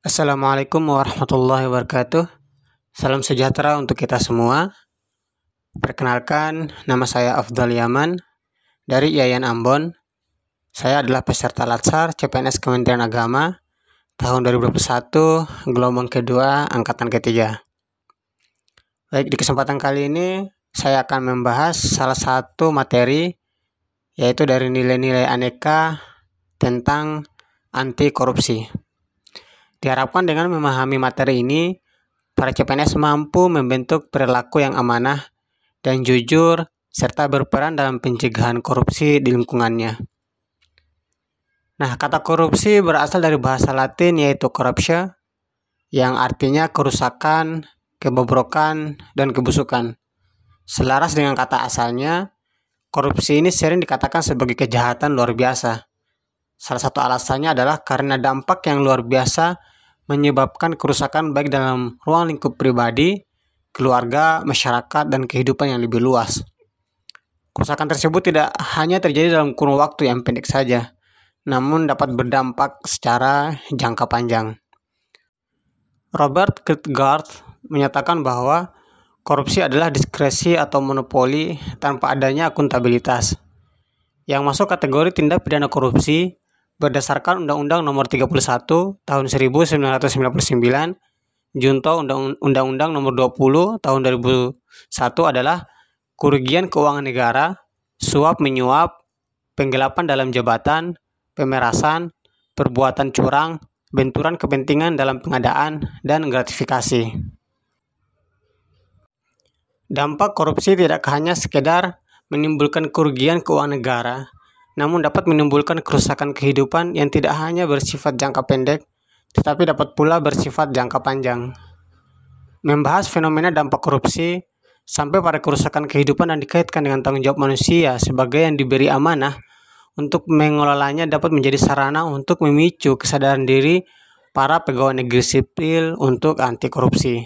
Assalamualaikum warahmatullahi wabarakatuh. Salam sejahtera untuk kita semua. Perkenalkan, nama saya Afdal Yaman dari Yayan Ambon. Saya adalah peserta Latsar CPNS Kementerian Agama tahun 2021, gelombang kedua, angkatan ketiga. Baik, di kesempatan kali ini saya akan membahas salah satu materi yaitu dari nilai-nilai aneka tentang anti korupsi. Diharapkan dengan memahami materi ini, para CPNS mampu membentuk perilaku yang amanah dan jujur, serta berperan dalam pencegahan korupsi di lingkungannya. Nah, kata korupsi berasal dari bahasa Latin yaitu corruption, yang artinya kerusakan, kebobrokan, dan kebusukan. Selaras dengan kata asalnya, korupsi ini sering dikatakan sebagai kejahatan luar biasa. Salah satu alasannya adalah karena dampak yang luar biasa menyebabkan kerusakan baik dalam ruang lingkup pribadi, keluarga, masyarakat, dan kehidupan yang lebih luas. Kerusakan tersebut tidak hanya terjadi dalam kurun waktu yang pendek saja, namun dapat berdampak secara jangka panjang. Robert Kierkegaard menyatakan bahwa korupsi adalah diskresi atau monopoli tanpa adanya akuntabilitas. Yang masuk kategori tindak pidana korupsi berdasarkan Undang-Undang Nomor 31 Tahun 1999 Junto Undang-Undang Nomor 20 Tahun 2001 adalah kerugian keuangan negara, suap menyuap, penggelapan dalam jabatan, pemerasan, perbuatan curang, benturan kepentingan dalam pengadaan, dan gratifikasi. Dampak korupsi tidak hanya sekedar menimbulkan kerugian keuangan negara, namun dapat menimbulkan kerusakan kehidupan yang tidak hanya bersifat jangka pendek, tetapi dapat pula bersifat jangka panjang. Membahas fenomena dampak korupsi sampai pada kerusakan kehidupan dan dikaitkan dengan tanggung jawab manusia sebagai yang diberi amanah untuk mengelolanya dapat menjadi sarana untuk memicu kesadaran diri para pegawai negeri sipil untuk anti korupsi.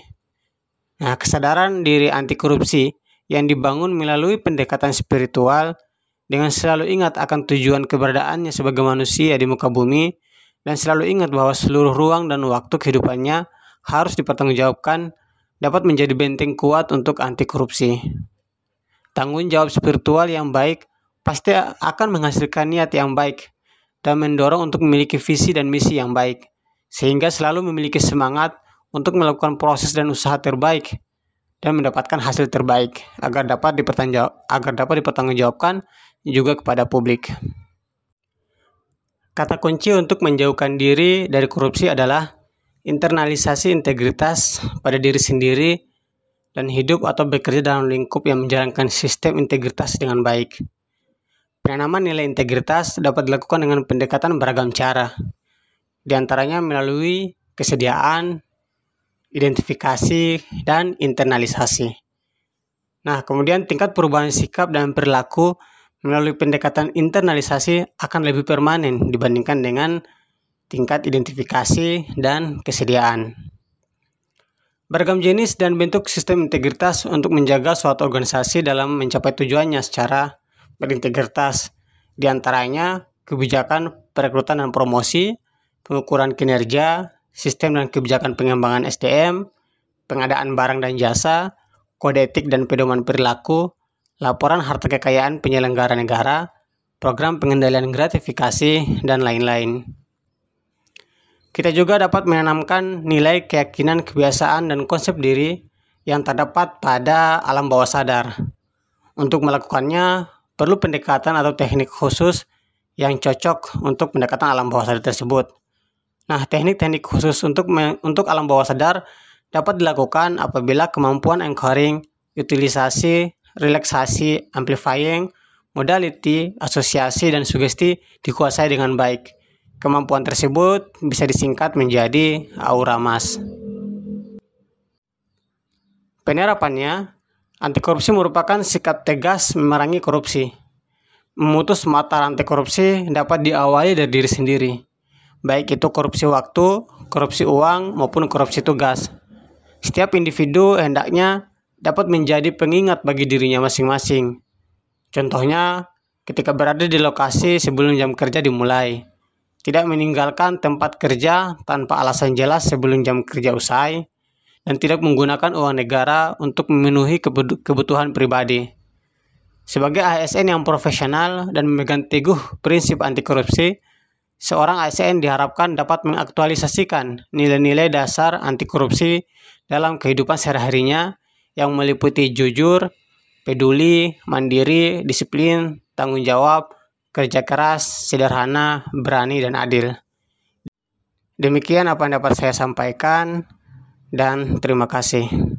Nah, kesadaran diri anti korupsi yang dibangun melalui pendekatan spiritual dengan selalu ingat akan tujuan keberadaannya sebagai manusia di muka bumi dan selalu ingat bahwa seluruh ruang dan waktu kehidupannya harus dipertanggungjawabkan dapat menjadi benteng kuat untuk anti korupsi. Tanggung jawab spiritual yang baik pasti akan menghasilkan niat yang baik dan mendorong untuk memiliki visi dan misi yang baik, sehingga selalu memiliki semangat untuk melakukan proses dan usaha terbaik dan mendapatkan hasil terbaik agar dapat agar dapat dipertanggungjawabkan juga kepada publik. Kata kunci untuk menjauhkan diri dari korupsi adalah internalisasi integritas pada diri sendiri dan hidup atau bekerja dalam lingkup yang menjalankan sistem integritas dengan baik. Penanaman nilai integritas dapat dilakukan dengan pendekatan beragam cara, di antaranya melalui kesediaan, identifikasi, dan internalisasi. Nah, kemudian tingkat perubahan sikap dan perilaku melalui pendekatan internalisasi akan lebih permanen dibandingkan dengan tingkat identifikasi dan kesediaan. Beragam jenis dan bentuk sistem integritas untuk menjaga suatu organisasi dalam mencapai tujuannya secara berintegritas, di antaranya kebijakan perekrutan dan promosi, pengukuran kinerja, sistem dan kebijakan pengembangan SDM, pengadaan barang dan jasa, kode etik dan pedoman perilaku, laporan harta kekayaan penyelenggara negara, program pengendalian gratifikasi, dan lain-lain. Kita juga dapat menanamkan nilai keyakinan, kebiasaan, dan konsep diri yang terdapat pada alam bawah sadar. Untuk melakukannya, perlu pendekatan atau teknik khusus yang cocok untuk pendekatan alam bawah sadar tersebut. Nah, teknik-teknik khusus untuk untuk alam bawah sadar dapat dilakukan apabila kemampuan anchoring, utilisasi, relaksasi, amplifying, modality, asosiasi, dan sugesti dikuasai dengan baik. Kemampuan tersebut bisa disingkat menjadi aura mas. Penerapannya, anti korupsi merupakan sikap tegas memerangi korupsi. Memutus mata rantai korupsi dapat diawali dari diri sendiri, baik itu korupsi waktu, korupsi uang, maupun korupsi tugas. Setiap individu hendaknya dapat menjadi pengingat bagi dirinya masing-masing. Contohnya, ketika berada di lokasi sebelum jam kerja dimulai. tidak meninggalkan tempat kerja tanpa alasan jelas sebelum jam kerja usai, dan tidak menggunakan uang negara untuk memenuhi kebutuhan pribadi. Sebagai ASN yang profesional dan memegang teguh prinsip anti korupsi, seorang ASN diharapkan dapat mengaktualisasikan nilai-nilai dasar anti korupsi dalam kehidupan sehari-harinya yang meliputi jujur, peduli, mandiri, disiplin, tanggung jawab, kerja keras, sederhana, berani, dan adil. Demikian apa yang dapat saya sampaikan, dan terima kasih.